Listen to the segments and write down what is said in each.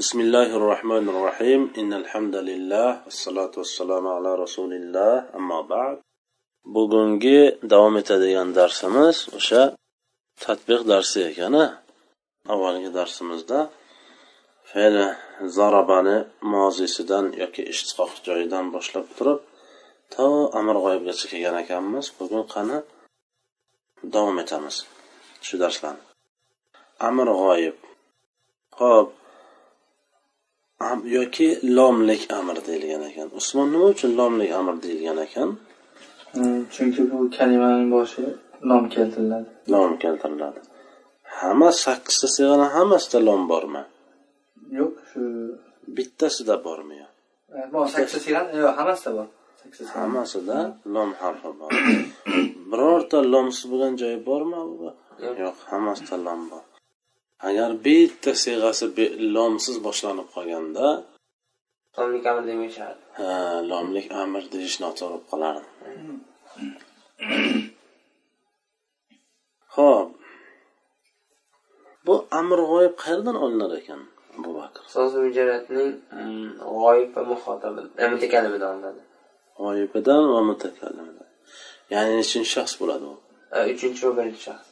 بسم الله الرحمن الرحيم إن الحمد لله والصلاة والسلام على رسول الله أما بعد bugungi davom etadigan darsimiz o'sha tatbiq darsi ekan avvalgi darsimizda fe'li zarabani mozisidan yoki ishtiqoq joyidan boshlab turib to amir g'oyibgacha kelgan ekanmiz bugun qani davom etamiz shu darslarni amir g'oyib ho'p Yoki lomlik amr deyilgan ekan. Usmon nima uchun lomlik amr deyilgan ekan? Chunki bu kalimaning boshi lom keltiriladi. Lom keltiriladi. Hamma sakkizta siyg'ani hammasida lom bormi? Yo'q shu bittasida bormi yo? Bor sakkizta siyg'a yo'q hammasida bor. Hammasida lom harfi bor. Birorta lomsiz bo'lgan joyi bormi yo'q. Hammasida lom bor agar bitta siyg'asi lomsiz boshlanib qolganda Tomlik amr demayishardi. ha, lomlik amr deyish noto'g'ri bo'lib qolardi ho'p bu amr g'oyib qayerdan olinar ekan abu bakr So'z mujarratning mm, g'oyib va muhotabi, e, olinadi. g'oyibidan va mutakallimidan ya'ni nechinchi shaxs bo'ladi u E, Uchinchi va birinchi shaxs.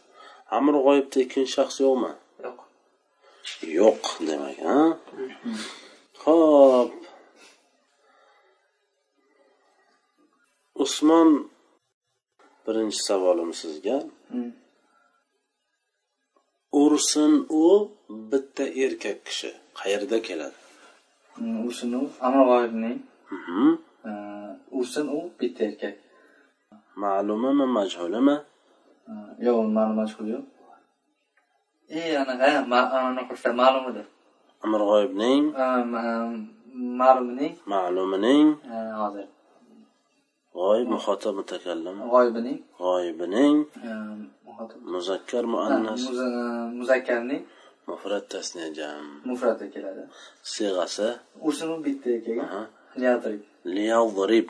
amr g'oyibda ikkinchi shaxs yo'qmi Yo'q. demak ha ho'p. Usmon birinchi savolim sizga. Hmm. ursin u bitta erkak kishi. Qayerda keladi? Ursin u amir g'oyibning Mhm. ursin u bitta erkak. Ma'lumimi majhulimi? Yo'q ma'lum mashhur yo'q e anaqa ma- anaqa qilsa ma'lum edi amr g'oyibning ma- ma'lumining ma'lumining hozir. G'oyib muhotab mutakallim. G'oyibining g'oyibining muxotab muzakkar muannas. muza- muzakkarning mufrat tasniya jam. Mufrati keladi. Siyg'asi. U bitta Aha. liyadrib. Liyadrib.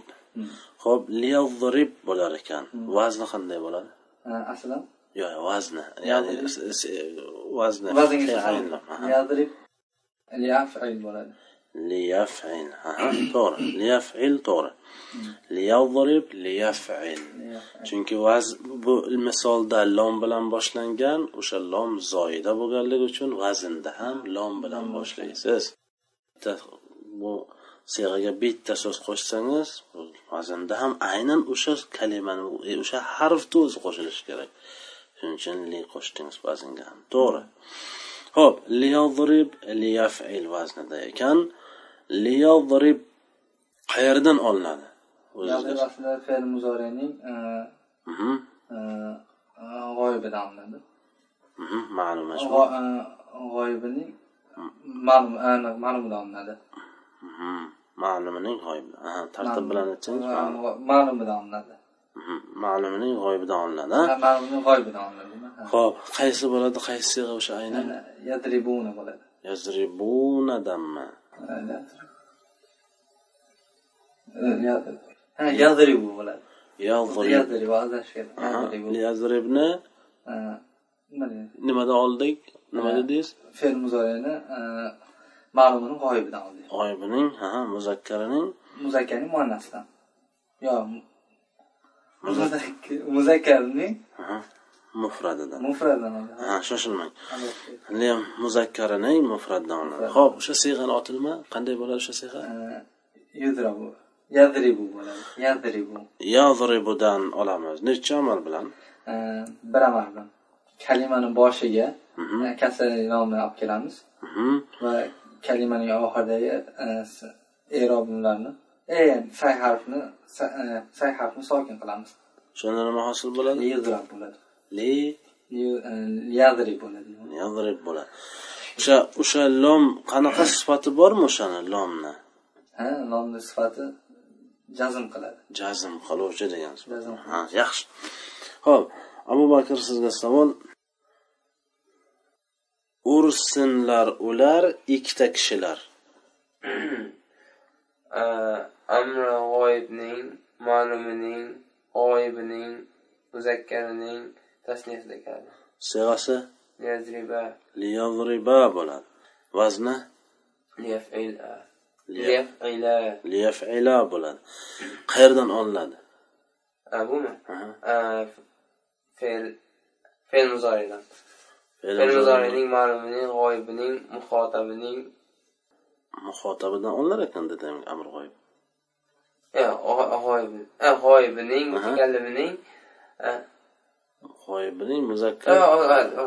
Ho'p liyadrib bo'lar ekan. Vazni qanday bo'ladi? Aslan liyadrib liyafil bo'ladi liyaf'il aha. To'g'ri liyaf'il to'g'ri liyadrib liyaf'il chunki vaz bu misolda lom bilan boshlangan o'sha lom zoida bo'lganligi uchun vaznda ham lom bilan boshlaysiz. Bu siyg'aga bitta so'z qo'shsangiz vaznda ham aynan o'sha kalimani o'sha harfni o'zi qo'shilishi kerak shuning uchun li qo'shdingiz vaznga ham. To'g'ri. Ho'p liyadrib liyaf'il vaznida ekan. Liyadrib qayerdan olinadi? Liyadrib o'ziga aslida fe'l muzorining e, Mhm, e, g'oyibidan olinadi. Mhm, ma'lum e, g'oyibining ma'lum ma'lumidan olinadi. Mhm, ma'lumining g'oyibi aha tartib bilan aytsangiz ma'lum. Ma'lum- ma'lumidan olinadi Ma'lumining g'oyibidan olinadi ha? Ha, ma'lumining g'oyibidan olinadi Ha. ho'p qaysi bo'ladi qaysi sig'a o'sha aynan yadribuna bo'ladi yazribunadanmi E, yadrib. E, yadrib. Ha, yadribu bo'ladi yazribni nimadan oldik nima Ha. dedingiz fe'l muzorini ma'lumini g'oyibidan oldik g'oyibining aha muzakkarining muzakkarning muannasidan yo muzakkarning mufradidan mufradidan ha shoshilmang. Adashgan. Li muzakkarining mufradidan olinadi ho'p o'sha siyg'ani oti nima qanday bo'ladi o'sha siyg'a yudrabu yadribu bo'ladi yadribu. Yadribudan olamiz. Necha amal bilan? Bir amal bilan. Kalimani boshiga Mhm. kasrali nomni olib kelamiz. Mhm. va kalimaning oxiridagi eroblarni say harfni e, say harfni sokin qilamiz. Shunda nima hosil bo'ladi? Yudrab bo'ladi. Li e, yadrib bo'ladi. Yadrib bo'ladi. O'sha o'sha lom qanaqa sifati bormi o'shani lomni? Ha nomni sifati jazm qiladi. Jazm qiluvchi degan ha yaxshi. Ho'p abu bakr sizga savol. Ursinlar ular ikkita kishilar E, Amr g'oyibning, ma'lumining, g'oyibining, muzakkarining tasniyasida keladi. siyg'asi Yazriba liyadriba bo'ladi. Vazni? Liyaf'il Liyaf- liyaf'ila liyaf'ila bo'ladi. Qayerdan olinadi? Bumi fe'l fe'l muzoridan Fe'l fe'l muzori- muzorining ma'lumining g'oyibining muhotabining muhotabidan olinar ekan demak amr g'oyib ya, g'o- g'oyib ha, g'oyibining mutakallimining ha, g'oyibining ha, muzakkar ha, ha,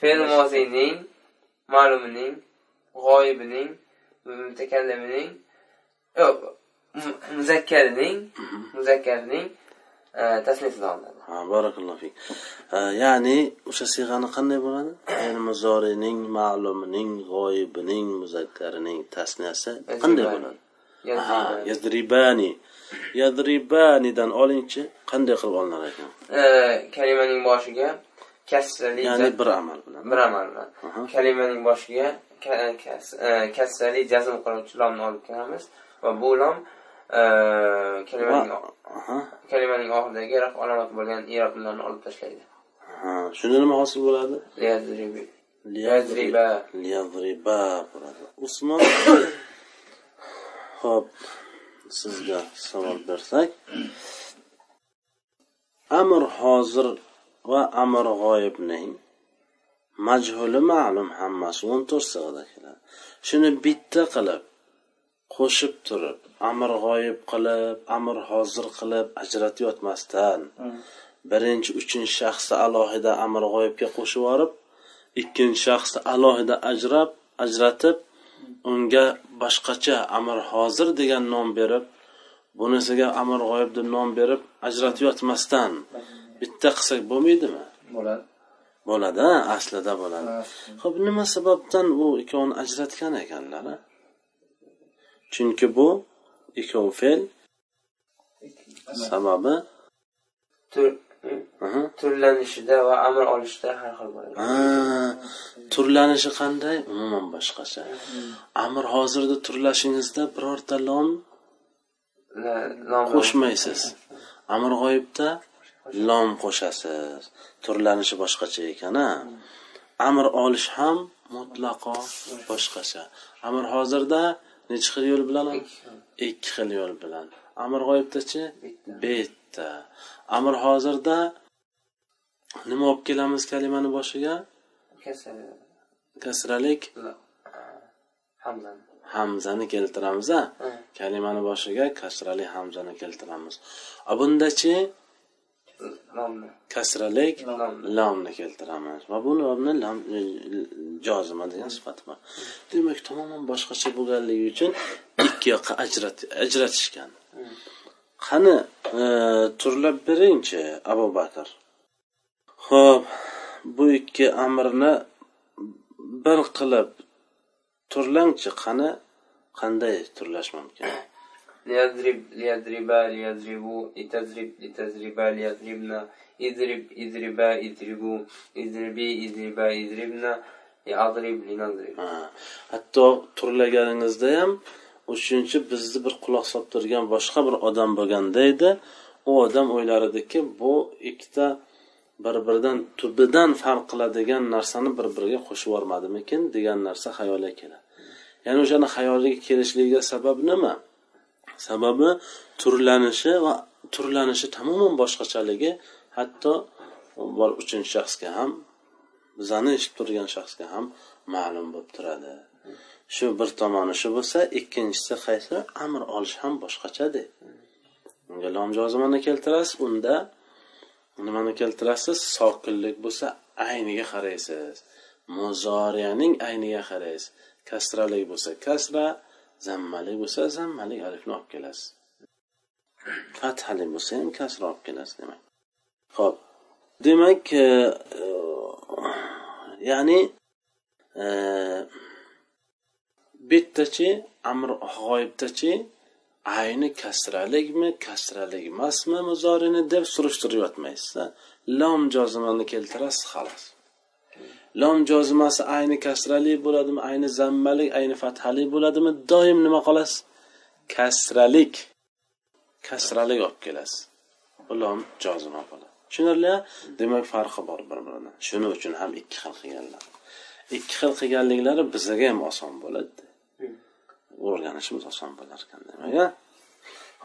fe'l moziyning ma'lumining g'oyibining mutakallimining yo'q muzakkarining muzakkarining ha, tasnifida olinadi. Ha barakallohu fik. Ya'ni o'sha siyg'ani qanday bo'ladi? Fe'l muzorining ma'lumining g'oyibining muzakkarining tasniyasi qanday bo'ladi. Yadribani yadribanidan olingchi qanday qilib olinar ekan? Kalimaning boshiga kasrali ya'ni bir amal bilan. Bir amal bilan. Kalimaning boshiga ka- kas- eh, kasrali jazm qiluvchi lomni olib kelamiz. Va bu lom eh, kalimaning kalimaning oxiridagi raf alomati bo'lgan i'roblarni olib tashlaydi. Shunda nima hosil bo'ladi? Liyadriba liyadriba bo'ladi. Usmon ho'p sizga savol bersak. Amr hozir va amr g'oyibning majhuli ma'lum hammasi o'n to'rt sig'ada keladi shuni bitta qilib qo'shib turib amr g'oyib qilib amr hozir qilib ajratayotmasdan birinchi uchinchi shaxsni alohida amr g'oyibga qo'shib yuborib ikkinchi shaxsni alohida ajrab ajratib unga boshqacha amr hozir degan nom berib bunisiga amr g'oyib deb nom berib ajratib yotmasdan bitta qilsak bo'lmaydimi? Bo'ladi. Bo'ladi aslida bo'ladi. Ho'p nima sababdan u ikkovini ajratgan ekanlar chunki bu ikkov fe'l sababi. Turlanishida va amr olishida har xil bo'ladi. Turlanishi qanday? Umuman boshqacha. Amr hozirda turlashingizda birorta lom qo'shmaysiz. Amr g'oyibda lom qo'shasiz. Turlanishi boshqacha ekan a amr olish ham mutlaqo boshqacha. Amr hozirda nechi xil yo'l bilan? Ikki xil. Yo'l bilan. Amr g'oyibdachi? Bitta amr hozirda nima olib kelamiz kalimani boshiga? Kasralik? La- hamzani. Hamzani keltiramiz a kalimani boshiga kasrali hamzani keltiramiz. A bundachi kasralik lomni. keltiramiz. Va bu lomni lam e, jozima degan sifat bor demak tamoman boshqacha bo'lganligi uchun ikki yoqqa ajrat ajratishgan qani e, turlab beringchi abu bakr ho'p bu ikki amrni bir qilib turlangchi qani qanday turlash mumkin ليضرب ليضربا ليضربوا لتضرب لتضربا ليضربنا اضرب اضربا اضربوا اضربي اضربا اضربنا لأضرب لنضرب Ha, hatto turlaganingizda ham uchinchi bizni bir quloq solib turgan boshqa bir odam bo'lganda edi u odam o'ylar ediki bu ikkita bir biridan tubidan farq qiladigan narsani bir biriga qo'shib yubormadimikin degan narsa xayoliga keladi. Ya'ni o'shani xayoliga kelishligiga sabab nima? Sababi turlanishi va turlanishi tamoman boshqachaligi hatto uchinchi shaxsga ham bizani eshitib turgan shaxsga ham ma'lum bo'lib turadi. Shu bir tomoni shu bo'lsa ikkinchisi qaysi? Amr olish ham boshqachada unga lom jozimani keltirasiz unda nimani keltirasiz? Sokinlik bo'lsa ayniga qaraysiz. Muzoriyaning ayniga qaraysiz. Kasralik bo'lsa kasra zammalik bo'lsa zammalik alifni olib kelasiz. Fathali bo'lsa ham kasra olib kelasiz demak. Ho'p demak e, e, ya'ni e, bittachi amr g'oyibdachi ayni kasralikmi kasralik emasmi muzorini deb surishtirib yotmaysiz lom jozimani keltirasiz xolos lom jozimasi ayni kasrali bo'ladimi ayni zammalik ayni fathali bo'ladimi doim nima qilasiz kasralik. Kasralik olib kelasiz. Bu lom jozima bo'ladi. Tushunarli demak farqi bor bir biridan shuning uchun ham ikki xil qilganlar. Ikki xil qilganliklari bizga ham oson bo'ladi. O'rganishimiz oson bo'lar ekan demak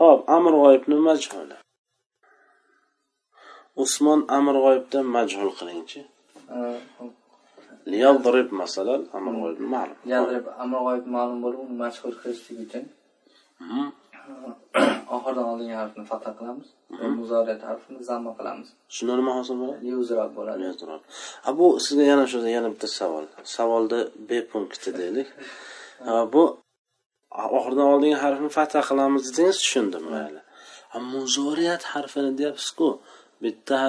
ho'p amr g'oyibni majhuli. Usmon amr g'oyibdan majhul qilingchi. Liyadrib masalan amr g'oyibni ma'lum yadrib amr g'oyib ma'lum bo'lib uni mashhur qilishlik uchun. Mhm. oxirdan oldingi harfni fatha qilamiz. Va muzoriyat harfini zamma qilamiz. Shunda nima hosil bo'ladi? Yuzroq bo'ladi. Ha, bu sizga yana shu yana bitta savol. Savolni b punkti deylik. Bu oxiridan oldingi harfni fatha qilamiz dedingiz tushundim mayli. Muzoriyat harfini deyapsiz-ku. Bitta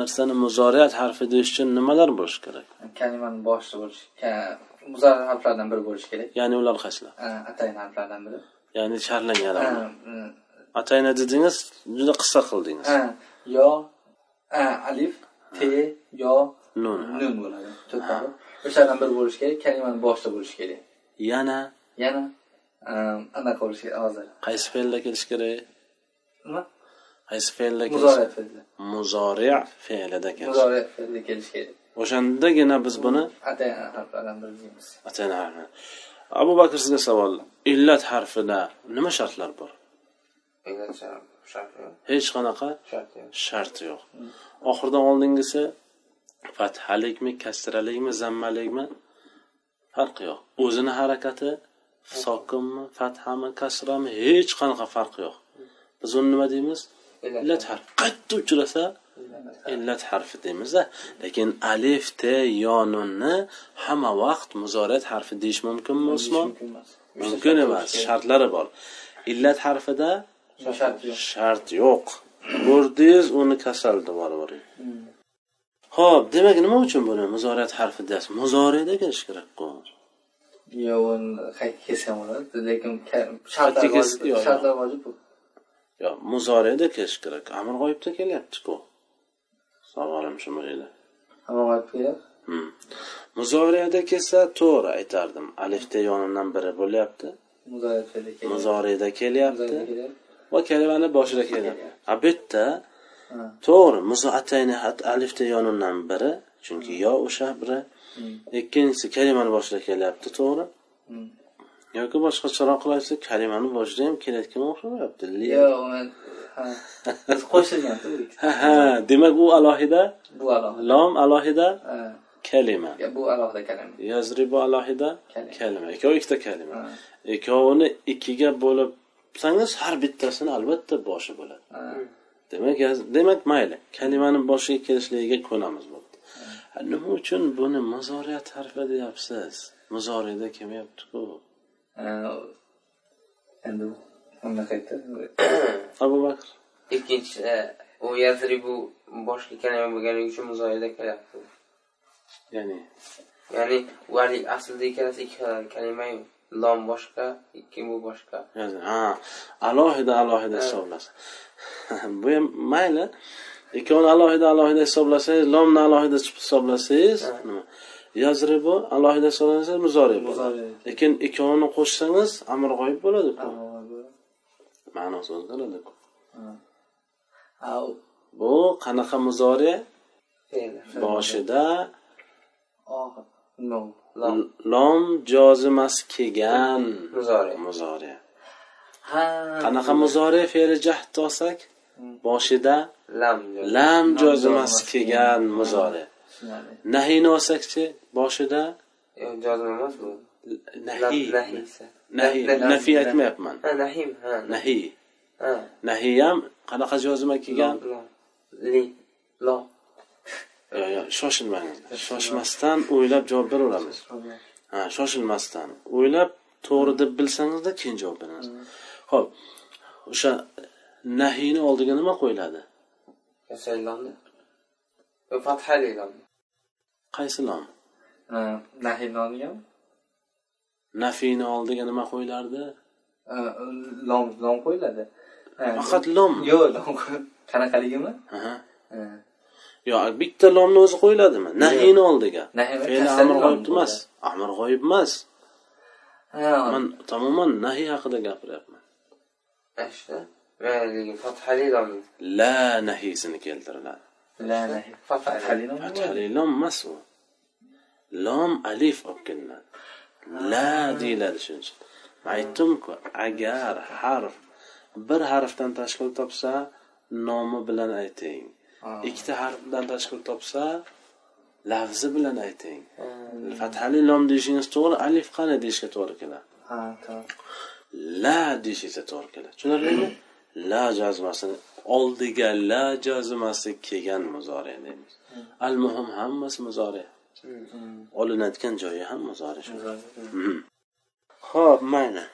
narsani muzoriyat harfi deyish uchun nimalar bo'lishi kerak? Kalimani boshida bo'lishi muzoriyat harflardan biri bo'lishi kerak. Ya'ni ular qaysilar atayin harflardan biri. Ya'ni mm, atayna dedingiz juda qisqa qildingiz. yo alif te yo nun. nun bo'ladi. Harf o'shalardan biri bo'lishi kerak kalimani boshida bo'lishi kerak. Yana? Yana anaqa bo'lishi kerak hozir. Qaysi fe'lda kelishi kerak? Nima? Qaysi fe'lda kelishi muzoriyat fe'li. Muzori fe'lida kelishi kerak. O'shandagina biz buni abu bakr sizga savol. Illat harfida nima shartlar bor? Hech qanaqa Shart yo'q. shart yo'q. Oxiridan oldingisi fathalikmi kasralikmi zammalikmi? Farqi yo'q. O'zini harakati sokinmi fathami kasrami hech qanaqa farqi yo'q. Biz uni nima deymiz? Illat harfi. qayerda uchrasa illat harfi deymizda lekin alif te yo nunni hamma vaqt muzoriyat harfi deyish mumkinmi usmon? mumkin emas. Shartlari bor. Illat harfida shart yo'q. Ko'rdingiz uni kasalni borib boring. Ho'p demak nima uchun buni muzoriyat harfi deyapsiz? Muzoriyda kelishi kerakku yo uni qayta kelsam bo'ladi lekin shartlar yo'q, shartlar vojib bu yo muzoriyda kelishi kerak. Amr g'oyibda kelyaptiku. Savolim shu edi vojib kelyapti Hmm. muzoriyada kelsa to'g'ri aytardim. Alifta yonimdan biri bo'lyapti. Muzoriyda kelyapti. Va kalimani boshida kelyapti. A bu yerda to'g'ri muzoatayni alifta yonimdan biri chunki yo o'sha biri Hmm. ikkinchisi kalimani boshida kelyapti to'g'ri? Hmm. yoki boshqacharoq qilayotsa kalimani boshida ham kelayotganga o'xshamayapti uni ha biz qo'shilganda bu ikkita. ha ha demak u alohida bu alohida. lom alohida kalima. Bu alohida kalima. Yazribu alohida Kalima. ikkovi ikkita kalima. Ikkovini ikkiga bo'libsangiz har bittasini albatta boshi bo'ladi. Demak demak mayli kalimani boshiga kelishligiga ko'namiz Ha, nima uchun buni muzoriyat harfi deyapsiz? Muzoriyda kelmayaptiku. Endi uni qayta abu bakr. Ikkinchi u yazribu boshqa kalima bo'lganligi uchun muzoyida kelyapti. ya'ni? Ya'ni ularni aslida ikkalasi ikki xil kalima-yu. Lom boshqa, ikki bu boshqa. ha alohida alohida hisoblasa. Bu ham mayli ikkovini alohida alohida hisoblasangiz lomni alohida hisoblasangiz nima? Yazribu alohida hisoblasangiz muzori bo'ladi. Lekin ikkovini qo'shsangiz amr g'oyib bo'ladiku. Ma'nosi o'zgaradiku bu qanaqa muzori? Boshida Lom. jozimasi kelgan Muzori. muzori. Qanaqa muzori? Fe'li jahd olsak boshida Lam. jozimasi jozimasi kelgan muzori nahiyni olsakchi boshida? Yo'q, emas bu. nahiy nafiy aytmayapman. Nahiy nahiy ham qanaqa jozima kelgan? Shoshilmangiz shoshmasdan o'ylab javob beraveramiz. Ha shoshilmasdan. O'ylab to'g'ri deb bilsangizda keyin javob beramiz. Ho'p o'sha nahiyni oldiga nima qo'yiladi Yo, fathali lom. qaysi lom Ha, nahiy noniga nafiyni oldiga nima qo'yilardi lom lom qo'yiladi. Faqat lom. Yo'q lom qanaqaligimi? Yo bitta lomni o'zi qo'yiladimi? Nahiyni oldiga fe'li lom g'oyib emas. amr g'oyib emas. Man tamoman nahiy haqida gapiryapman Ashta. Mayli, fathali lom. la nahiysini keltiriladi la nahiy Fathali. fathali lom fathali lom emas u lom alif olib kelinadi la deyiladi shuning uchun aytdimku agar harf bir harfdan tashkil topsa nomi bilan ayting ikkita harfdan tashkil topsa lafzi bilan ayting fathali lom deyishingiz to'g'ri alif qani deyishga to'g'ri keladi ha tamom la deyishingizga to'g'ri keladi tushunarlimi la jazmasini oldiga la jazmasi kelgan muzori deymiz al muhim hammasi muzori. Olinadigan joyi ham muzori shu. Ho'p mayli.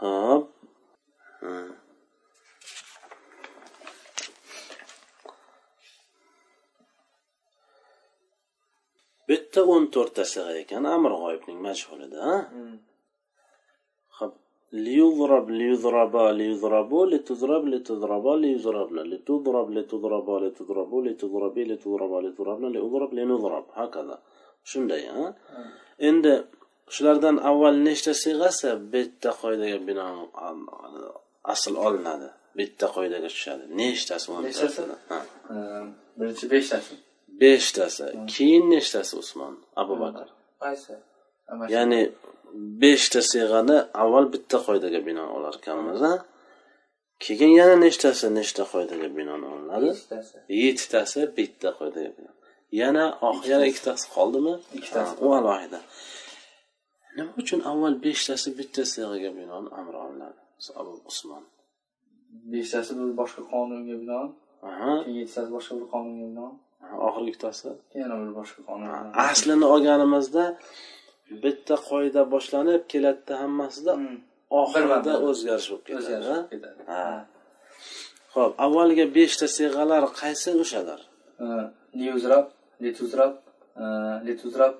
Ho'p bitta o'n to'rtta sig'a ekan amir g'oyibning majhulida liyudrab liyudraba liyudrabu litudrab litudraba liyudrabna litudrab litudraba litudrabu litudrabi litudraba litudrabna liudrab linudrab hakaza shunday a endi shulardan avval nechta siyg'asi bitta qoidaga binoan asl olinadi bitta qoidaga tushadi nechtasi Nechtasi? birinchi beshtasi beshtasi keyin nechtasi usmon abu bakr qaysi ya'ni beshta siyg'ani avval bitta qoidaga binoan olar ekanmiz keyin yana nechtasi nechta qoidaga binoan olinadi? Yettitasi. Bitta qoidaga binoan. Yana yana ikkitasi qoldimi? Ikkitasi. U alohida. Nima uchun avval beshtasi bitta siyg'aga binoan amr olinadi? Abu usmon. Beshtasi bir boshqa qonunga binoan keyin yettitasi boshqa bir qonunga binoan. Oxirgi ikkitasi? Yana bir boshqa binoan. aslini olganimizda bitta qoida boshlanib keladida hammasida Hmm. oxirida o'zgarish bo'lib ketadi Ha. ho'p avvalgi beshta siyg'alar qaysi o'shalar? Ha, liuzrab lituzrab lituzrab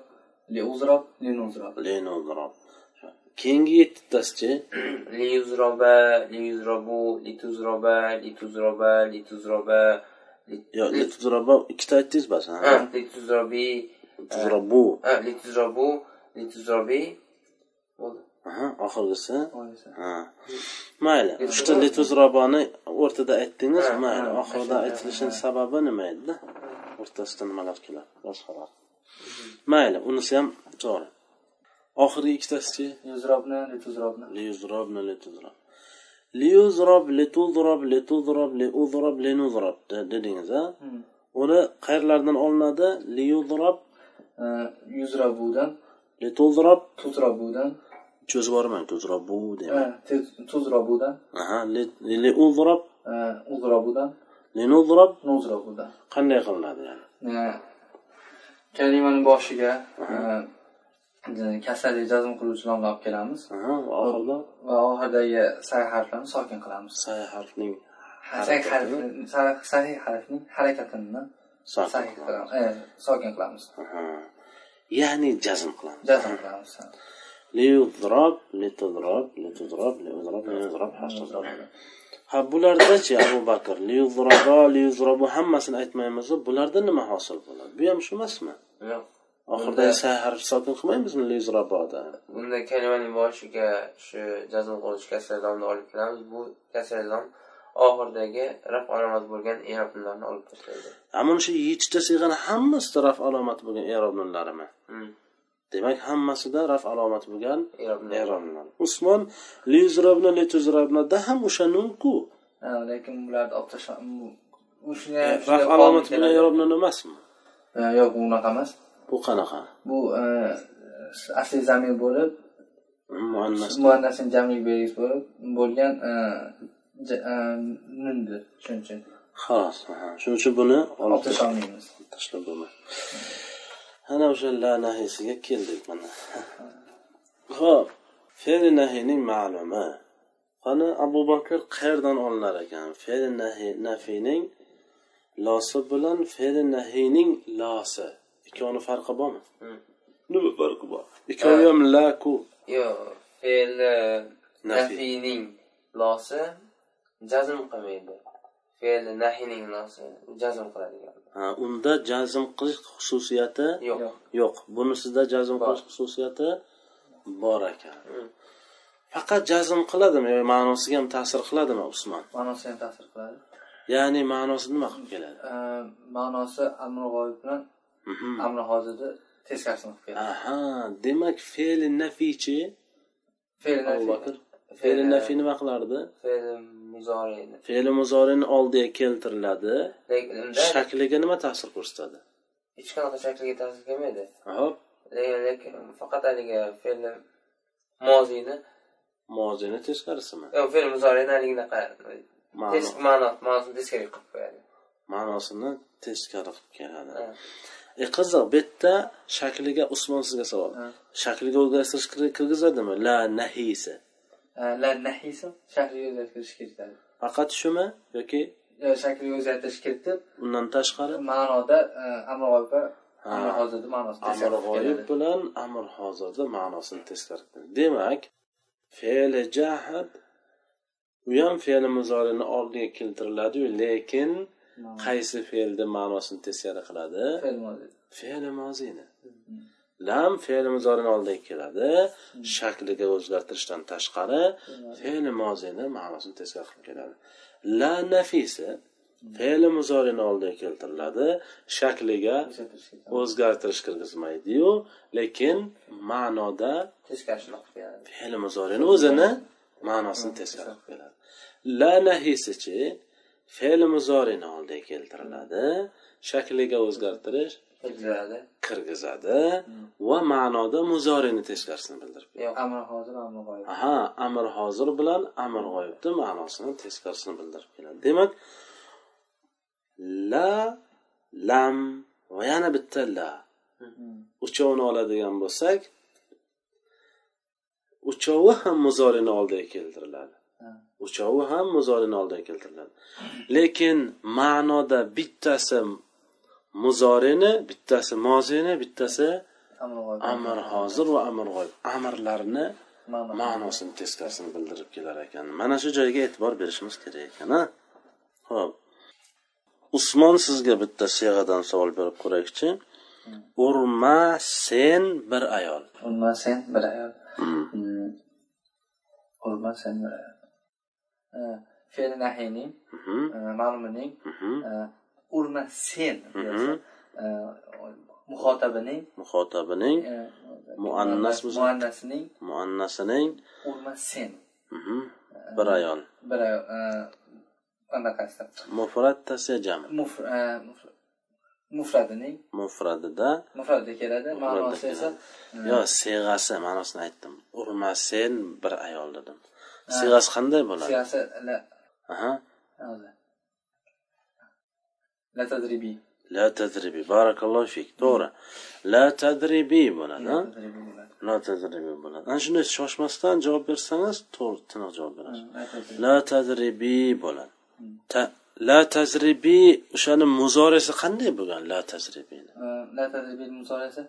liuzrab linuzrab lenudrob keyingi yettitasichi? Liyuzroba liyuzrobu lituzroba lituzroba lituzroba lit- yo lit- litudroba ikkita aytdingiz bas ha? lituzrobi litudrobu ha, lituzrobu lituzroviy bo'ldi. Aha oxirgisi. Ha. Mayli uchta lituzroboni o'rtada aytdingiz. Mayli oxirida aytilishini sababi nima edida o'rtasida nimalar keladi? Boshqalar mayli unisi ham to'g'ri. Oxirgi ikkitasichi yuzrobni lituzrobni liuzrob lituzrob liuzrob lituzrob lituzrob liuzrob linuzrob dedingiz a hmm. uni qayerlardan olinadi? Liuzrob yuzrobudan. Ha, deyman te- tuzrabudan aha li- liudrob ha, uzrabudan linudrob nuzrabudan qanday qilinadi yani? Kalimani boshiga ha, kasali jazm qiluvchi lomni olib kelamiz. Oxirida? Va oxiridagi say harflarni sokin qilamiz. Say harfning say harfning harakatini sokin qilamiz. Ya'ni jazm qilamiz. Jazm qilamiz ha. Bulardachi abu bakr hammasini aytmaymizu bularda nima hosil bo'ladi? Bu ham shu emasmi? Yo'q. Oxiridagi sa harf sokin qilmaymizmi liyuzroboda bunda kalimaning boshiga shu jazm qiluvchi kasralomni olib kelamiz. Bu kasralom oxiridagi raf alomati bo'lgan i'roblarni olib tashlaydi ammo shu yettita siyg'ani hammasida raf alomati bo'lgan erob nunlarimi Hmm. demak hammasida raf alomati bo'lgan erob nunlar usmon liyuzrobni lituzrobnida ham o'sha nunku. Lekin bularni olib tashlab shunga raf alomati bilan erob nun emasmi? Yo'q bu unaqa emas. Bu qanaqa? Bu eh, asli zamir bo'lib muannas. Muannasini belgisi bo'lib bo'lgan eh, eh, nundir shuning uchun xolos shuning uchun buni olib tashlolmaymiz tashlab bo'lmaydi ana o'sha la nahiysiga keldik mana ho'p. Fe'li nahiyning ma'lumi qani abu bakr qayerdan olinar ekan? Fe'li nahiy nafiyning losi bilan fe'li nahiyning losi. Ikkovini farqi bormi? Hmm. nima farqi bor? Ikkovi ham laku yo'q fe'l Nafiy. nafiyning losi jazm qilmaydi. Fe'l nahiyning losi jazm qiladigan. Ha, unda jazm qilish xususiyati yo'q. Yo'q. bunisida jazm qilish xususiyati bor ekan. Faqat jazm qiladimi? Yo ma'nosiga ham ta'sir qiladimi usmon? Ma'nosiga ham ta'sir qiladi. Ya'ni ma'nosi nima qilib keladi? Ma'nosi amri g'oyib bilan amri hozirni teskarisini qilib keladi aha demak fe'li bakr. Fe'li nafiy nima qilardi? Fe'l muzorini. Fe'li muzorini oldiga keltiriladi. Shakliga nima ta'sir ko'rsatadi? Hech qanaqa shakliga ta'sir qilmaydi hop lekin faqat haligi fe'l moziyni mozini teskarisimi? Yo'q fe'l muzorini haligidaqa Ma'no. tez ma'no ma'nosini teskari qilib qo'yadi. Ma'nosini teskari qilib keladi. E qiziq bu yerda shakliga usmon sizga savol. Ha. shakliga o'zgartirish kir- kirgizadimi? La nahiysi shakliga o'zgartirish kiritadi faqat shumi yoki Yo, shakliga o'zgartirish kiritib undan tashqari? Ma'noda e, amr g'oyibga amr ma'nosini amr g'oyib bilan amr hozirda ma'nosini teskari demak fe'li jahad u ham fe'li muzorini oldiga keltiriladiyu lekin qaysi fe'lni ma'nosini teskari qiladi? Fe'li mozini lam fe'li muzorini oldiga keladi. Shakliga o'zgartirishdan tashqari fe'li mozini ma'nosini teskari qilib keladi. La nafisi fe'li muzorini oldiga keltiriladi. Shakliga o'zgartirish kirgizmaydiyu lekin ma'noda teskarisini qilib keladi. fe'li muzorini o'zini ma'nosini teskari qilib keladi. La nahisichi fe'li muzorini oldiga keltiriladi. Shakliga o'zgartirish kirgizadi. Kirgizadi. Va ma'noda muzorini teskarisini bildirib amr hozir amr g'oyib. Aha amr hozir bilan amr g'oyibni ma'nosini teskarisini bildirib keladi. Demak la lam va yana bitta la. Uchovini oladigan bo'lsak uchovi ham muzorini oldiga keltiriladi. Ha. uchovi ham muzorini oldiga keltiriladi. Lekin ma'noda bittasi muzorini bittasi mozini bittasi amr hozir va amr g'oyib amrlarni ma'no ma'nosini teskarisini bildirib kelar ekan. Mana shu joyga e'tibor berishimiz kerak ekan a ho'p usmon sizga bitta siyg'adan savol berib ko'raylikchi urma sen bir ayol. Urma sen bir ayol. Hmm. urma sen bir ayol. E, fe'l nahiyning Mhm, e, ma'lumining mhm, e, urma sen e, muhotabining muhotabining e, Muannas muannasining muannasining. urma sen. Mhm, bir ayol bir ayol e, anaqasida mufrat tasya jam Mufr- e, mufr- mufradining. Mufradida. Mufradda keladi ma'nosi esa yo siyg'asi ma'nosini aytdim. Urma sen bir ayol dedim. Siyg'asi qanday bo'ladi? Siyasi la aha. La tadribi la tadribi barakallohu fik to'g'ri la tadribi bo'ladi la tadribi bo'ladi ana shunday shoshmasdan javob bersangiz to'g'ri tiniq javob berasiz La tadribi. la tadribi bo'ladi la tazribi o'shani muzoresi qanday bo'lgan la E, la tadribi musorasi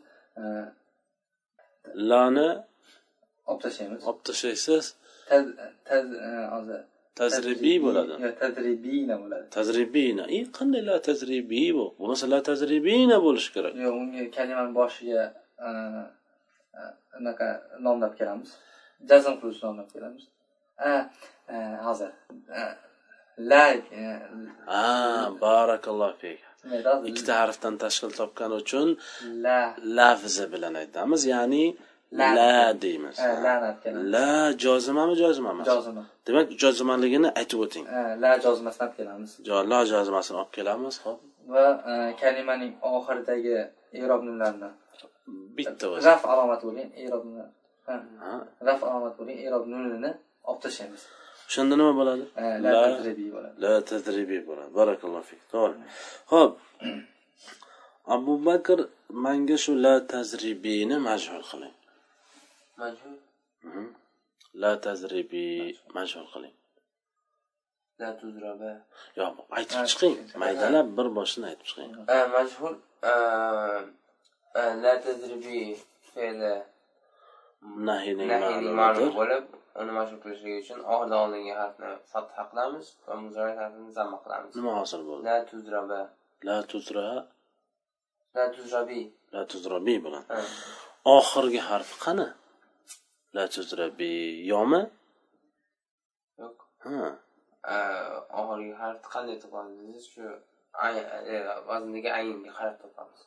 lani olib tashlaymiz olib tashlaysiz hozir tazribiy bo'ladi. Yo tadribina bo'ladi. Tazribina. I qanday la tazribi bu? Bo'lmasa la tazribina bo'lishi kerak. Yo unga kalimani boshiga e, e, anaqa nomlab kelamiz. Jazm qiluvchi nomlab kelamiz. E, hozir e, la e, barakallohu fik. Hozir? ikkita harfdan tashkil topgani uchun la. lafzi bilan aytamiz. Ya'ni La. deymiz. La jozimami jozima emas jozima demak jozimaligini aytib o'ting. La jozimasidan olib kelamiz. La jozimasini olib kelamiz hop va e, kalimaning oxiridagi e'rob nunlarini bitta o'zi. Raf alomati bo'lgan Ha. raf alomati bo'lgan e'rob nunini olib tashlaymiz o'shanda nima bo'ladi? La la tadribiy bo'ladi. La tadribiy bo'ladi. Barakallohu fik to'g'ri. Ho'p abu bakr manga shu la tazribiyni majhul qiling majhul? Mhm. La tazribi majhul qiling. La tuzraba yo'q aytib chiqing. Maydalab bir boshini aytib chiqing. Majhul? La tazribi fe'li. Nahiyning ma'lumi bo'lib uni majhul qilish uchun oxirdan oldingi harfni fatha qilamiz va muzari harfini zamma qilamiz. Nima hosil bo'ldi? La tuzraba la tuzra? La tuzrabi la tuzrabi bilan oxirgi harf qani? La tuzrabi yomi? Yo'q. Ha. Oxirgi harfni qanday topamiz? Shu e, vazndagi aynga qarab topamiz.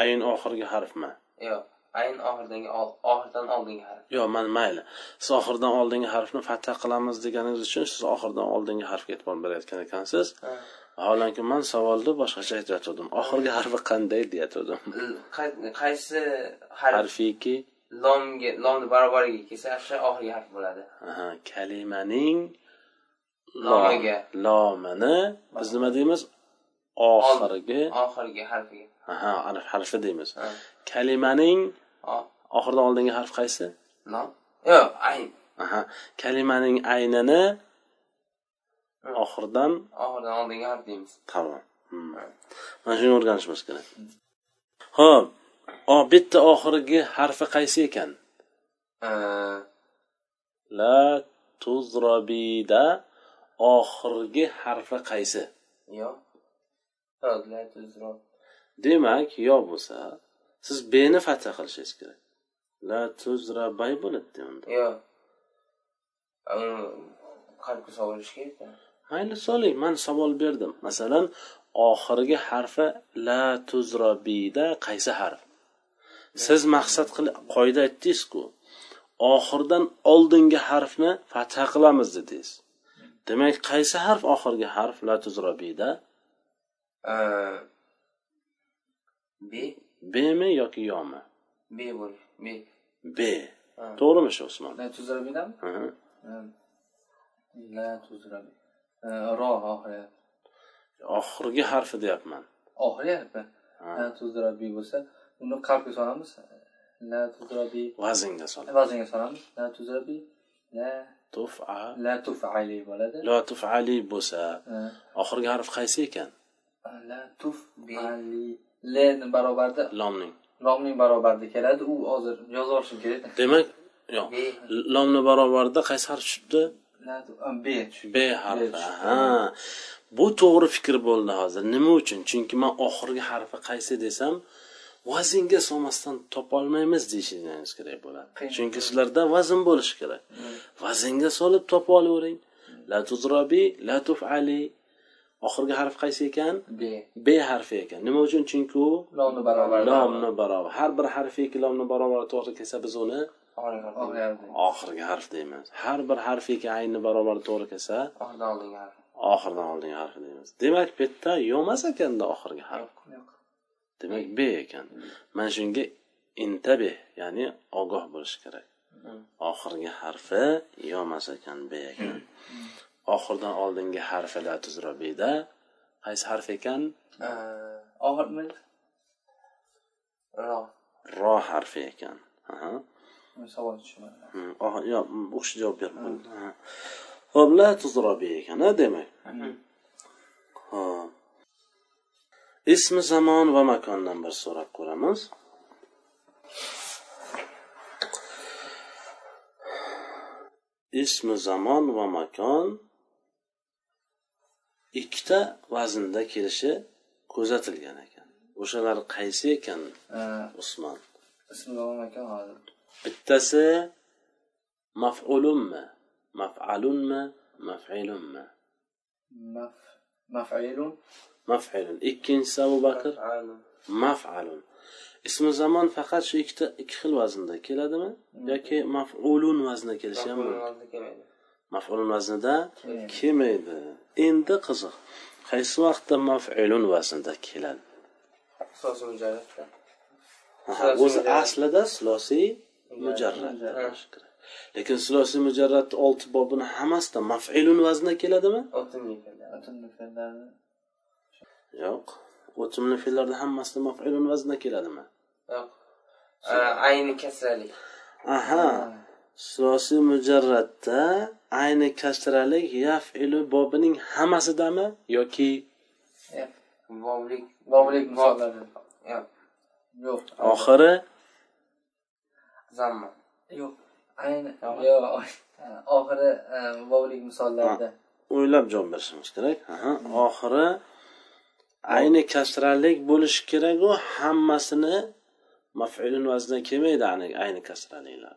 Ayn oxirgi harfmi? Yo'q ayn oxiridagi oxirdan oldingi harf. Yo'q man mayli. Siz oxiridan oldingi harfni fatha qilamiz deganingiz uchun siz oxiridan oldingi harfga e'tibor berayotgan ekansiz. Ha. vaholanki man savolni boshqacha aytayotgandim. Oxirgi harfi qanday qay- qaysi harf? Harfiki lomga lomni barobariga kelsa o'sha oxirgi harf bo'ladi. Aha, kalimaning Lomiga. lomini biz nima deymiz? Oxirgi. Oxirgi harfiga. Aha harf harfi deymiz. Kalimaning O- oxiridan oldingi harf qaysi? Lom yo'q ayn. Aha kalimaning aynini oxiridan oxirdan oldingi harf deymiz. Tamom Hmm. mana shuni o'rganishimiz kerak. Ho'p bitta oxirgi harfi qaysi ekan? La tuzrabida oxirgi harfi qaysi? tuzro demak yo bo'lsa siz beni fatha qilishingiz kerak. La tuzrabay bo'ladi unda. Qalbga solish kerak mayli soling. Man savol berdim. Masalan oxirgi harfi la tuzrabida qaysi harf siz maqsad qil qoida aytdingizku oxirdan oldingi harfni fatha qilamiz dedingiz. Demak qaysi harf oxirgi harf? La tuzrabida Ee, b. Bmi yoki yomi b b. B. To'g'rimi shu usmon? La tuzrabidami Aha. la tuzrabi ro oxiri oxirgi harfi deyapman. Oxiri harfi la tuzrabi bo'lsa uni qalbga solamiz la tuzrabi vaznga solib vaznga solamiz la tuzrabi la tufa. La tufali bo'ladi. La tufali bo'lsa oxirgi harf qaysi ekan? La tufali. Lni barobarida lomning. Lomning barobarida keladi. U hozir yozib olishim kerak. Demak yo'q. Lomni barobarida qaysi harf tushibdi? B b harfi. Ha. Bu to'g'ri fikr bo'ldi hozir. Nima uchun? Chunki man oxirgi harfi qaysi desam vaznga solmasdan topolmaymiz deyishingiz kerak bo'ladi. Chunki sizlarda vazn bo'lishi kerak. Vaznga solib topib olavering la tuzrobi la tufali. Oxirgi harf qaysi ekan? B. B harfi ekan. Nima uchun? Chunki u lomni barobarida lomni barobar. har bir harfiki lomni barobar to'g'ri kelsa biz uni oxirgi harf harf deymiz. har bir harfiki aynni barobar to'g'ri kelsa oxirdan oldingi harf. oxiridan oldingi harfi deymiz. Demak bu yerda yo'mas ekanda oxirgi harf. Yo'q. Demak b ekan. Mana shunga intabeh ya'ni ogoh bo'lish kerak. Oxirgi harfi yo'mas ekan b ekan. Oxiridan oldingi harfi la tuzrobida qaysi harf ekan? Ro. Ro harfi ekan. Savol tushunmadim o'sha javob berib Ha. ho'p la tuzrobi ekan a demak. Ho'p. Ismi zamon va makondan bir so'rab ko'ramiz. Ismi zamon va makon ikkita vaznda kelishi kuzatilgan ekan. O'shalar qaysi ekan usmon? ismi hozir. Bittasi maf'ulunmi maf'alunmi maf'ilunmi? Maf maf'ilun maf'ilun ikkinchisi abu bakr. Maf'alun. Ismi zamon faqat shu ikkita ikki xil vaznda keladimi? Yoki maf'ulun vaznda kelishi ham Maf'ulun mumkin maf'ulun vaznida Kelmaydi. endi qiziq. Qaysi vaqtda maf'ilun vaznda keladi? O'zi mujarrad. aslida sulosiy mujarrad. lekin sulosiy mujarrad olti bobini hammasida maf'ilun vaznda keladimi yo'q. O'timli fe'llarda hammasida maf'ilun vaznda keladimi Yo'q. Ayni kasrali. aha. Sulosiy mujarradda ayni kasralik yaf'ilu bobining hammasidami yoki boblik Yo'q. yo'q. Oxiri? Zamma. yo'q. Ayni Yo'q. oxiri boblik misollarida. O'ylab javob berishimiz kerak. Aha. Oxiri ayni kasralik bo'lishi keraku hammasini maf'ilun vazndan kelmaydi ayni ayni kasraliklar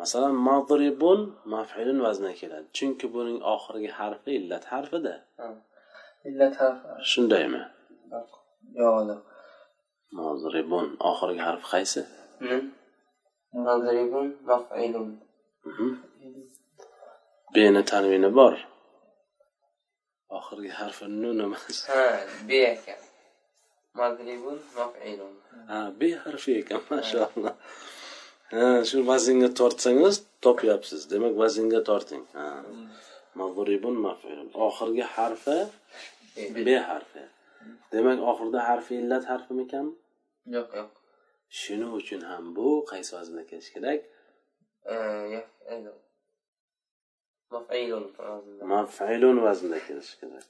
masalan madribun maf'ilun vazndan keladi chunki buning oxirgi harfi illat harfida. Ha. illat harfi. Shundaymi Yo'q. madribun oxirgi harfi qaysi? Madribun maf'ilun beni tanvini bor oxirgi harfi nun emas ha b ekan madribun maf'ilun ha b harfi ekan mashaalloh ha shu vaznga tortsangiz topyapsiz demak vaznga torting ha mag'ribun maf'ilun oxirgi harfi b harfi demak oxirida harfi illat harfimikan yo'q yo'q shuning uchun ham bu qaysi vaznda kelishi kerak maf'ilun vaznida. kelishi kerak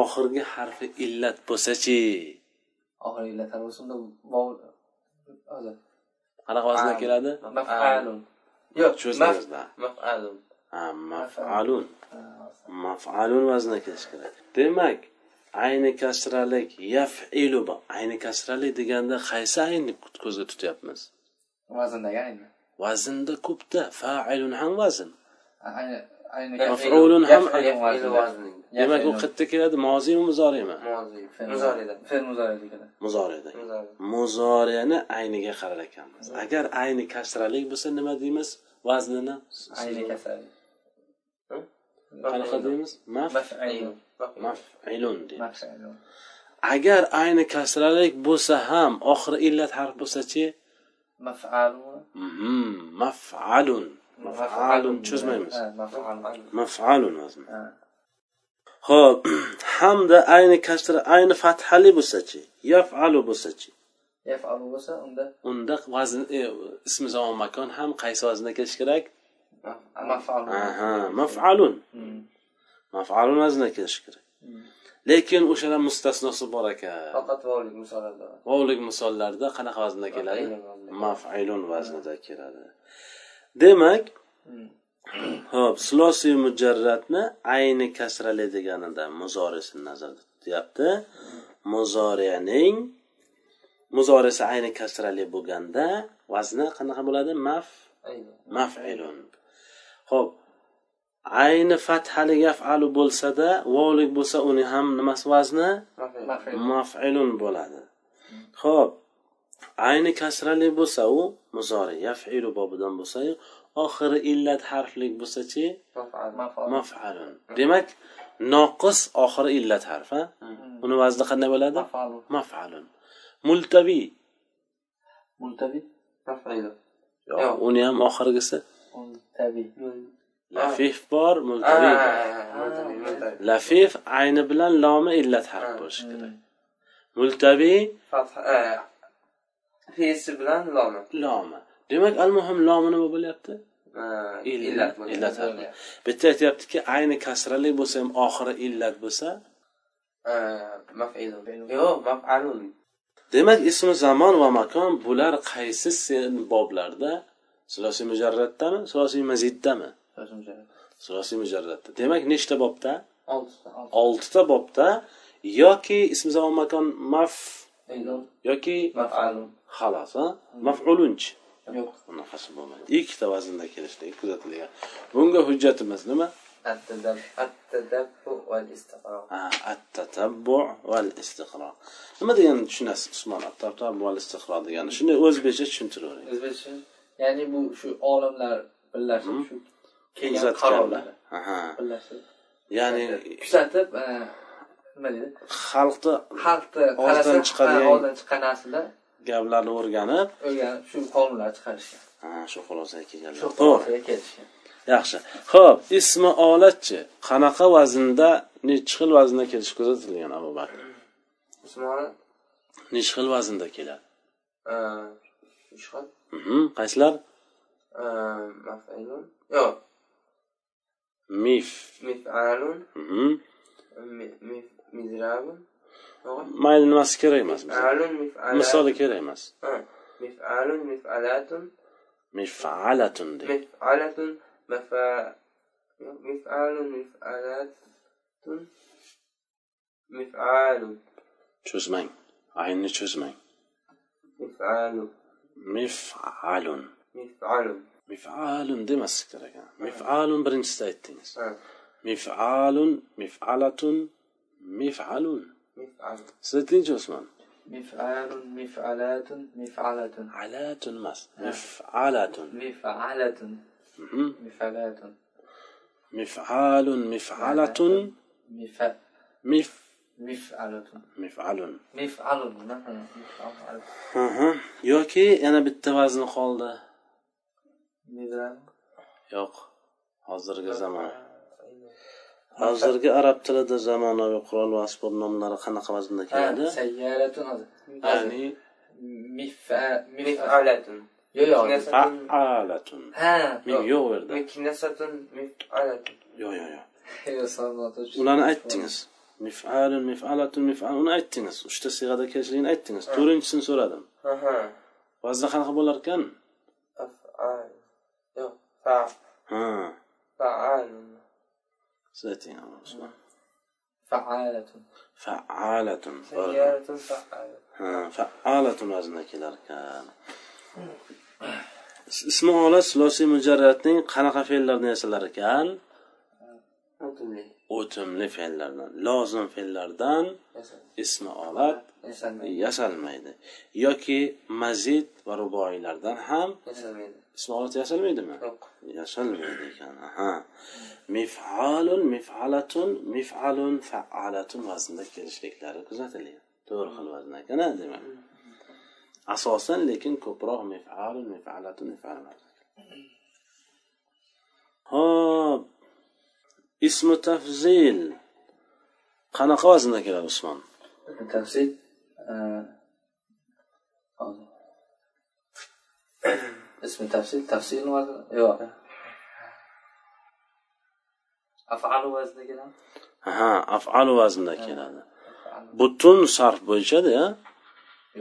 oxirgi harfi illat bo'lsachi? Oxirgi illat unda hozir. Qanaqa vaznda keladi? Maf'alun yo'q maf'alun maf'alun maf'alun vaznda. Kelishi kerak demak ayni kasralik yaf'ilu ayni kasralik deganda qaysi aynni ko'zga tutyapmiz? Vazndagi ayni vaznda ko'pda fa'ilun ham vazn. Maf'ulun ham demak u qayerda keladi? Moziymi muzoriymi? Mozi muzorida muzoriyani ayniga qarar ekanmiz. Agar ayni kasralik bo'lsa nima deymiz? Vaznini ayni kasali qanaqa deymiz? Maf maf'ilun. Maf'ilun deymiz. Agar ayni kasralik bo'lsa ham oxiri illat harf bo'lsachi مفعل. مفعل. مفعل. شو اسمه مفعل. مفعل لازم آه. خب حمد عين كسر عين فتح لي بسجي يفعل بسجي يفعل بس عنده عنده وزن آه، اسم زمان مكان هم قيس وزن كش كرك مفعل. مفعل مفعل وزن كش كرك lekin o'shada mustasnosi bor ekan. Faqat vovlik misollarda. Vovlik misollarda qanaqa vaznda keladi? Maf'ilun vaznida. keladi. Demak ho'p sulosiy mujarratni ayni kasrali deganida muzorisini nazarda tutyapti. Muzoriyaning muzorisi ayni kasrali bo'lganda vazni qanaqa bo'ladi? Maf maf'ilun. Ho'p ayni fathali yaf'alu bo'lsada vovlik bo'lsa uni ham nimasi vazni? Maf'il. maf'ilun bo'ladi. Ho'p ayni kasrali bo'lsa u muzori yaf'ilu bobidan bo'lsa oxiri illat harflik bo'lsachi Maf'al. maf'alun demak noqis oxiri illat harf a? uni vazni qanday bo'ladi? Maf'alun multabi Yo'q. uni ham oxirgisi. Multabi lafif bor multabiy bor Multabi, multabi. lafif ayni bilan lomi illat harf bo'lishi kerak. Multabiy Fath eh, fe'si bilan lomi. lomi. Demak al muhim lomi nima bo'lyapti? Illat, illat bitta aytyaptiki ayni kasrali bo'lsa ham oxiri illat bo'lsa? Maf'ilun. Yo'q, maf'alun. demak ismi zamon va makon bular qaysi sen boblarda? Sulosiy mujarratdami sulosiy maziddami sulosiy mujarratda demak nechta bobda? Oltita. bobda yoki ismi zamon makon maf yoki xalos maf'ulunchi yo'q. Bunaqasi bo'lmaydi. Ikkita vaznda kelishligi kuzatilgan bunga hujjatimiz nima? At-tatabbu val istiqro nima degani tushunasiz usmon at-tatabbu val istiqro degani shunday o'zbekcha tushuntiravering o'zbekcha ya'ni bu shu olimlar birlashib shu birlashib. Ya'ni kuzatib e, nima deydi xalqni xalqni qarasa og'zidan chiqqan narsalar gaplarni o'rganib o'rganib shu qonunlar chiqarishgan. Ha, shu xulosaga kelganlar. Shu to'g'ri xulosaga kelishgan. Yaxshi. Ho'p ismi olatchi. Qanaqa vaznda nechi xil vaznda kelishi kuzatilgan abu bakr? Nechi xil vaznda keladi? Uch xil. Mhm, qaysilar? Maf'ilun. Yo'q, mif mif'alun, Mhm. mi- mif- mizrabun. To'g'ri? mayli nimasi kerak emas bizga Mif'alun, mif'alatun. misoli kerak emas Ha, mif'alun, mif'alatun, mifalatun deydi mif'alatun, mafa yo'q, mif'alun, mif'alatun, mif'alun, cho'zmang aynni cho'zmang mif'alun, mif'alun mif'alun. Mif'alun demaslik kerak a. mif'alun birinchisida aytdingiz Ha, mif'alun mif'alatun mif'alun mif'alun. siz aytingchi usmon mif'alun mif'alatun mif'alatun alatun emas mif'alatun mif'alatun Mhm. mif'alatun mif'alun mif'alatun mifa mif mif'alatun mif'alun mif'alun nima? Vazni qoldi Nizam. yo'q hozirgi zamon hozirgi arab tilida zamonaviy qurol va asbob nomlari qanaqa vaznda keladi sayyaratun ya'ni Mif'a mif'a mif'alatun Yo yo. fa'alatun Ha. ming yo'q u yerda miknasatun mif'alatun yo'q yo'q yo'q ularni aytdingiz mif'alun mif'alatun mif'al. Uni aytdingiz uchta siyg'ada kelishligini aytdingiz to'rtinchisini so'radim aha. Vazni qanaqa bo'lar ekan yo'q fa ha fa'alun siz ayting Usmon. Fa'alatun. fa'alatun sayyaratun fa'al ha fa'alatun vaznda kelar ekan ismi ola sulosiy mujarratning qanaqa fe'llarni yasalar ekan o'tinli o'timli fe'llardan lozim fe'llardan ismi olat yasalmaydi. yoki mazid va ruboiylardan ham ismi olat yasalmaydimi? Yo'q. Yasalmaydi ekan aha. Mif'alun mif'alatun mif'alun fa'alatun vaznda kelishliklari kuzatilgan. To'g'ri xil vazn ekan demak. Asosan lekin ko'proq mif'alun mif'alatun mif'alun ho'p ismi tafzil qanaqa vaznda keladi usmon Tafsir. Hozir. Ismi tafsir, tafsir nima? Yo'q. Af'alu vaznida keladi. aha af'alu vaznda keladi butun sarf bo'yichada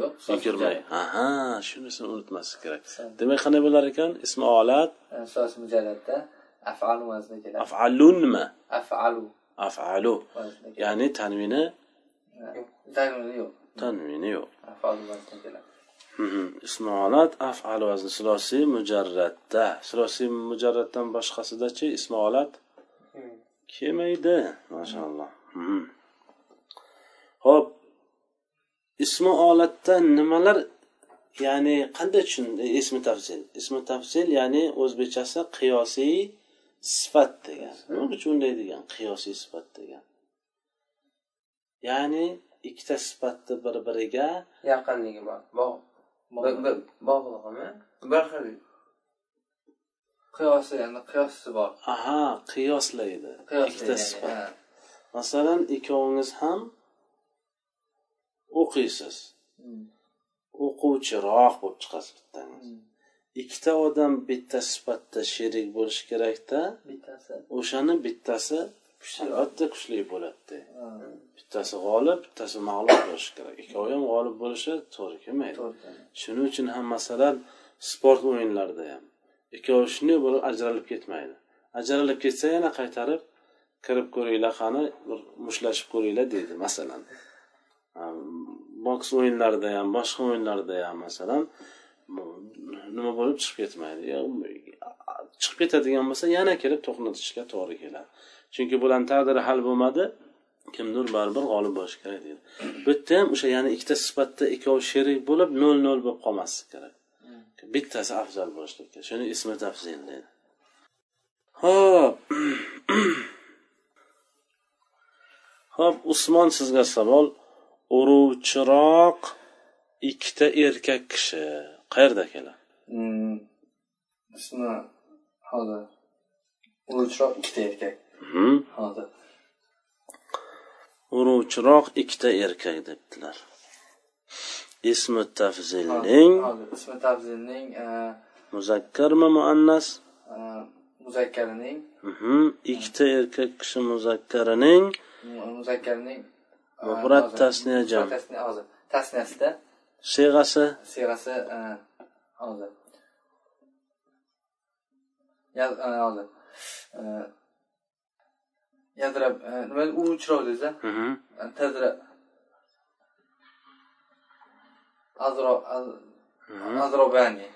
Yo'q, yigirma aha shunisini unutmaslik kerak demak qanday bo'lar ekan ismi olat Sos mujalladda af'alu vaznida keladi. af'alunmi Af'alu af'alu keladi. ya'ni tanvini Tanvini yo'q. tanvini yo'q Af'alu keladi. Olat af'al vazni silosiy mujarratda silosiy mujarratdan boshqasidachi ismi olat kelmaydi mashaalloh ho'p ismi olatda nimalar ya'ni qanday tushun ismi tafsil ismi tafsil ya'ni o'zbekchasi qiyosiy sifat degan. Nima uchun unday degan? Qiyosiy sifat degan. Ya'ni ikkita sifatni bir biriga yaqinligi bor. Bog'liqmi bir xil Qiyosi, ya'ni qiyosi bor. aha qiyoslaydi. Ikkita sifat. masalan ikkovingiz ham o'qiysiz. Hmm. o'quvchiroq bo'lib chiqasiz bittangiz Hmm. Ikkita odam bitta sifatda sherik bo'lishi kerakda. Bittasi. o'shani bittasi albatta kuchli bo'ladi. Ha. bittasi g'olib bittasi mag'lub bo'lishi kerak. Ikkovi ham g'olib bo'lishi to'g'ri kelmaydi. Shuning uchun ham masalan sport o'yinlarida ham ikkovi shunday bo'lib ajralib ketmaydi. Ajralib ketsa yana qaytarib kirib ko'ringlar qani bir mushtlashib ko'ringlar deydi masalan. Boks o'yinlarida ham boshqa o'yinlarda ham masalan nima bo'lib chiqib ketmaydi? Chiqib ketadigan bo'lsa yana kelib to'qnatishga to'g'ri keladi. Chunki bularni taqdiri hal bo'lmadi. Kimdir baribir g'olib bo'lishi kerak deydi. Bu yerda ham o'sha ya'ni ikkita sifatda ikkovi sherik bo'lib nol nol bo'lib qolmaslik kerak. Bittasi afzal bo'lishligi kerak. Shuni ismi tafzil deydi. Ho'p ho'p usmon sizga savol. Uruvchiroq ikkita erkak kishi. Qayerda keladi Hmm. Ismi hozir. Uruvchiroq ikkita erkak. Mhm. Hozir. uruvchiroq ikkita erkak debdilar ismi tafzilning ismi tafzilning eh, muzakkarmi muannas eh, muzakkarining Mhm. ikkita erkak kishi muzakkarining mu- muzakkarining eh, Mufrat tasniya jam. Tasniyasida siyg'asi siyg'asi eh, hozir. Yaz eh, hozir. Eh, Yadrab eh, nima uruvchiroq dedingiz Mhm. Tazra Azro az- Azrobani.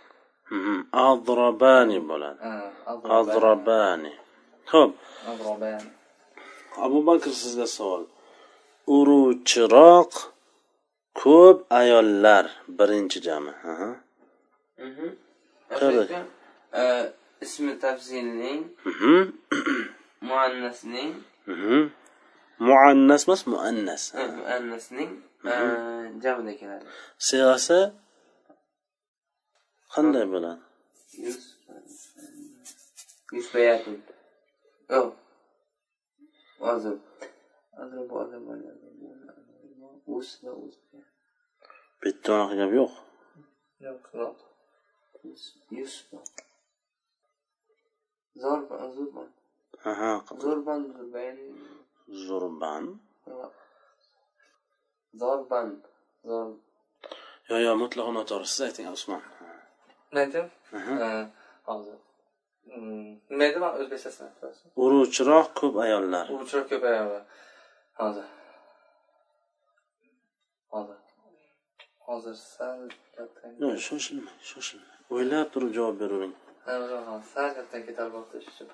Mhm. adrabani bo'ladi Ha, adrabani ho'p Azrobani. abu bakr sizga savol uruvchiroq ko'p ayollar birinchi jami. Mhm. E, ismi tafzilning Mhm. muannasning Mhm. muannas emas muannas. e, muannasning e, jamida keladi. Sig'asi qanday bo'ladi? Hozir hozir bu odam uz va uz bitta unaqa gap yo'q yo'q yo'q yuz yuz zorban zurban aha zurban zurban zurban zorban zor yo yo mutlaqo noto'g'ri siz ayting usmon nima aytdim Eh, hozir Mm, nima edi man o'zbekchasini aytyapsiz uruvchiroq ko'p ayollar urchiroq ko'payadi hozir hozir hozir sal yo'q shoshilmang shoshilmang o'ylab turib javob beravering Ha, sal gapdan ketarib bo'libdi shu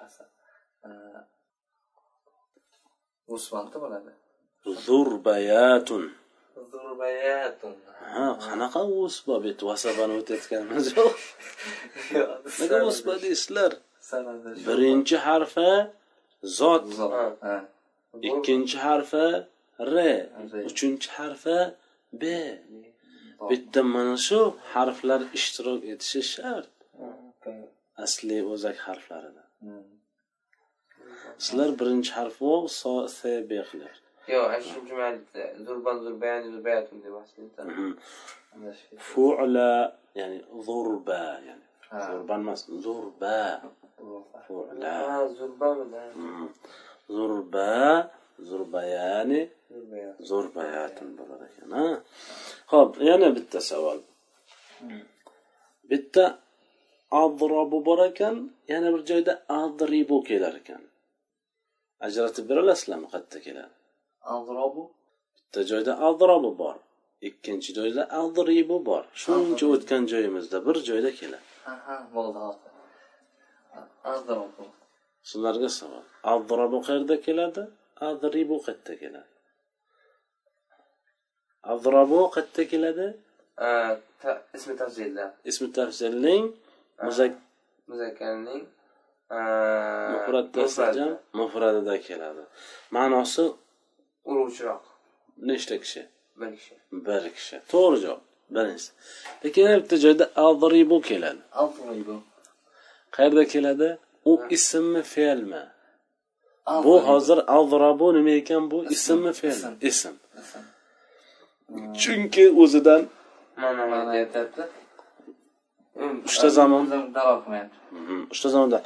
Eh, usmonda bo'ladi? Zurbayatun. Zurbayatun. Ha qanaqa usba bu yerda vasabani o'tayotganimiz yo'q nega usba deysizlar? Birinchi harfi zot. Ikkinchi harfi Re. uchinchi harfi b bitta mana shu harflar ishtirok etishi shart. Asliy o'zak harflarida. Sizlar birinchi harf vov so se b qilyapsiz yo'q ana shu jumada zurban zurbayan zurbayatun demoqchida Mhm. Fu'la ya'ni zurba ya'ni Ha. zurban emas zurba. Fu'la. Mhm. zurba zurbayani zurbayat zurbayatun bo'lar ekan ha? Ho'p yana bitta savol. Bitta adrobu bor ekan yana bir joyda adribu kelar ekan. Ajratib bera olasizlarmi qayerda keladi? Azrobu bitta joyda adrobu bor ikkinchi joyda adribu bor. Shuncha o'tgan joyimizda bir joyda keladi. Ha bo'ldi Azrobu sizlarga savol. Adrobu qayerda keladi? Adribu qayerda keladi adrobu qayerda keladi? Ta- ismi tafzilda ismi tafzilning muzak muzakkarning jam mufradida keladi. Ma'nosi? Uruvchiroq nechta kishi? Bir kishi. Bir kishi. To'g'ri javob. Birinchisi. Lekin yana bitta joyda adribu keladi. Azrobu qayerda keladi? U ismmi fe'lmi? Bu hozir adrobu nima ekan? Bu ismmi fe'lmi? Ism chunki o'zidan mana mana aytyapti uchta zamon. davo qilmayapti. Uchta zamonda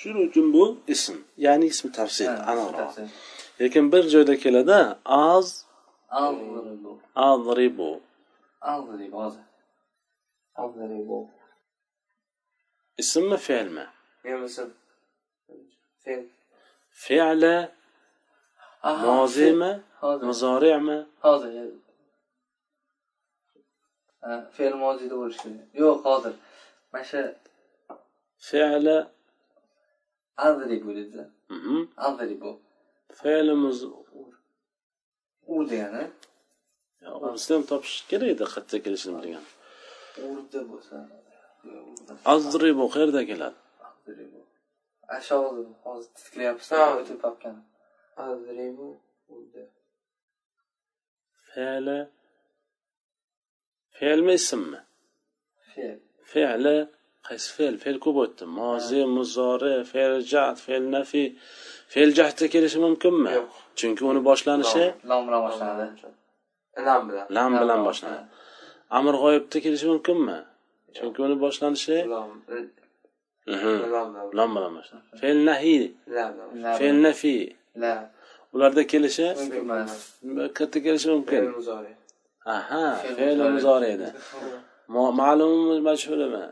shuning uchun bu ism ya'ni ismi tafsil aniqroq lekin bir joyda keladi az hozir Azribu ismmi fe'lmi fe'l fe'li Aha, mozimi muzori'mi hozir Ha, fe'l mozida bo'lishi kerak yo'q hozir. Mana shu fe'li Azribu dedi mhm, Azribu fe'li muz u. Degani? Unisini ham topish kerak edi qayerda kelishini bilgan urda bo'lsa azribu qayerda keladi? Hozir Ha. o'tib topgan Azribu urdi. Fe'li fe'lmi ismmi fe'l. Fe'li qaysi fe'l? Fe'l ko'p o'tdi. Mozi muzori fe'l jahd fe'l nafi. Fe'l jahdda kelishi mumkinmi? Yo'q. chunki uni boshlanishi lom bilan boshlanadi. Lam bilan. Lam bilan Lam boshlanadi. Amr g'oyibda kelishi mumkinmi? Chunki uni boshlanishi lam Mhm. lam bilan lam boshlanadi. Fe'l nahi. Lam bilan La fe'l nafi. La ularda kelishi qayerda kelishi mumkin aha Fe'l muzori. edi. Ma'lummi majhulimi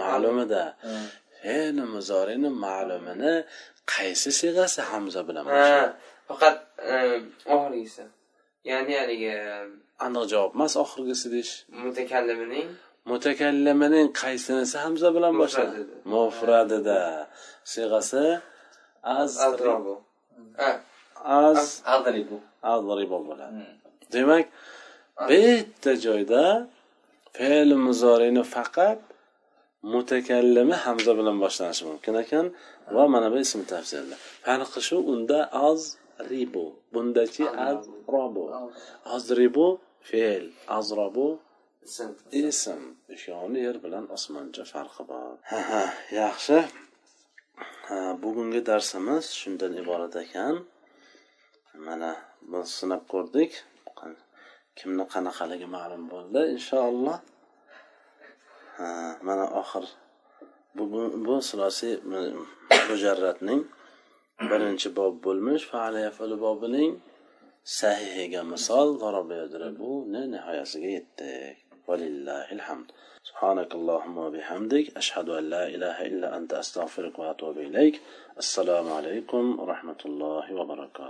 ma'lumida. Ha. fe'l muzorini ma'lumini qaysi sig'asi hamza bilan faqat e, oxirgisi. Ya'ni haligi aniq javob emas oxirgisi deyish. Mutakallimining mutakallimining qaysinisi hamza bilan boshlaydi Mufradida. sig'asi az azrobu ha. Az Azribu adribu bo'ladi demak bitta joyda fe'l muzorini faqat mutakallimi hamza bilan boshlanishi mumkin ekan va mana bu ism tafsirda farqi shu unda az ribu bundachi az robu. Azribu fe'l azrobu ism. ishoni yer bilan osmoncha farqi bor. Ha ha yaxshi. Bugungi darsimiz shundan iborat ekan. Mana biz sinab ko'rdik kimni qanaqaligi ma'lum bo'ldi inshaalloh Ha, mana oxir bugun bu sulosiy mujarratning birinchi bob bo'lmish bobining sahihiga misol buni nihoyasiga yetdik ولله الحمد سبحانك اللهم وبحمدك أشهد أن لا إله إلا أنت أستغفرك وأتوب إليك السلام عليكم ورحمة الله وبركاته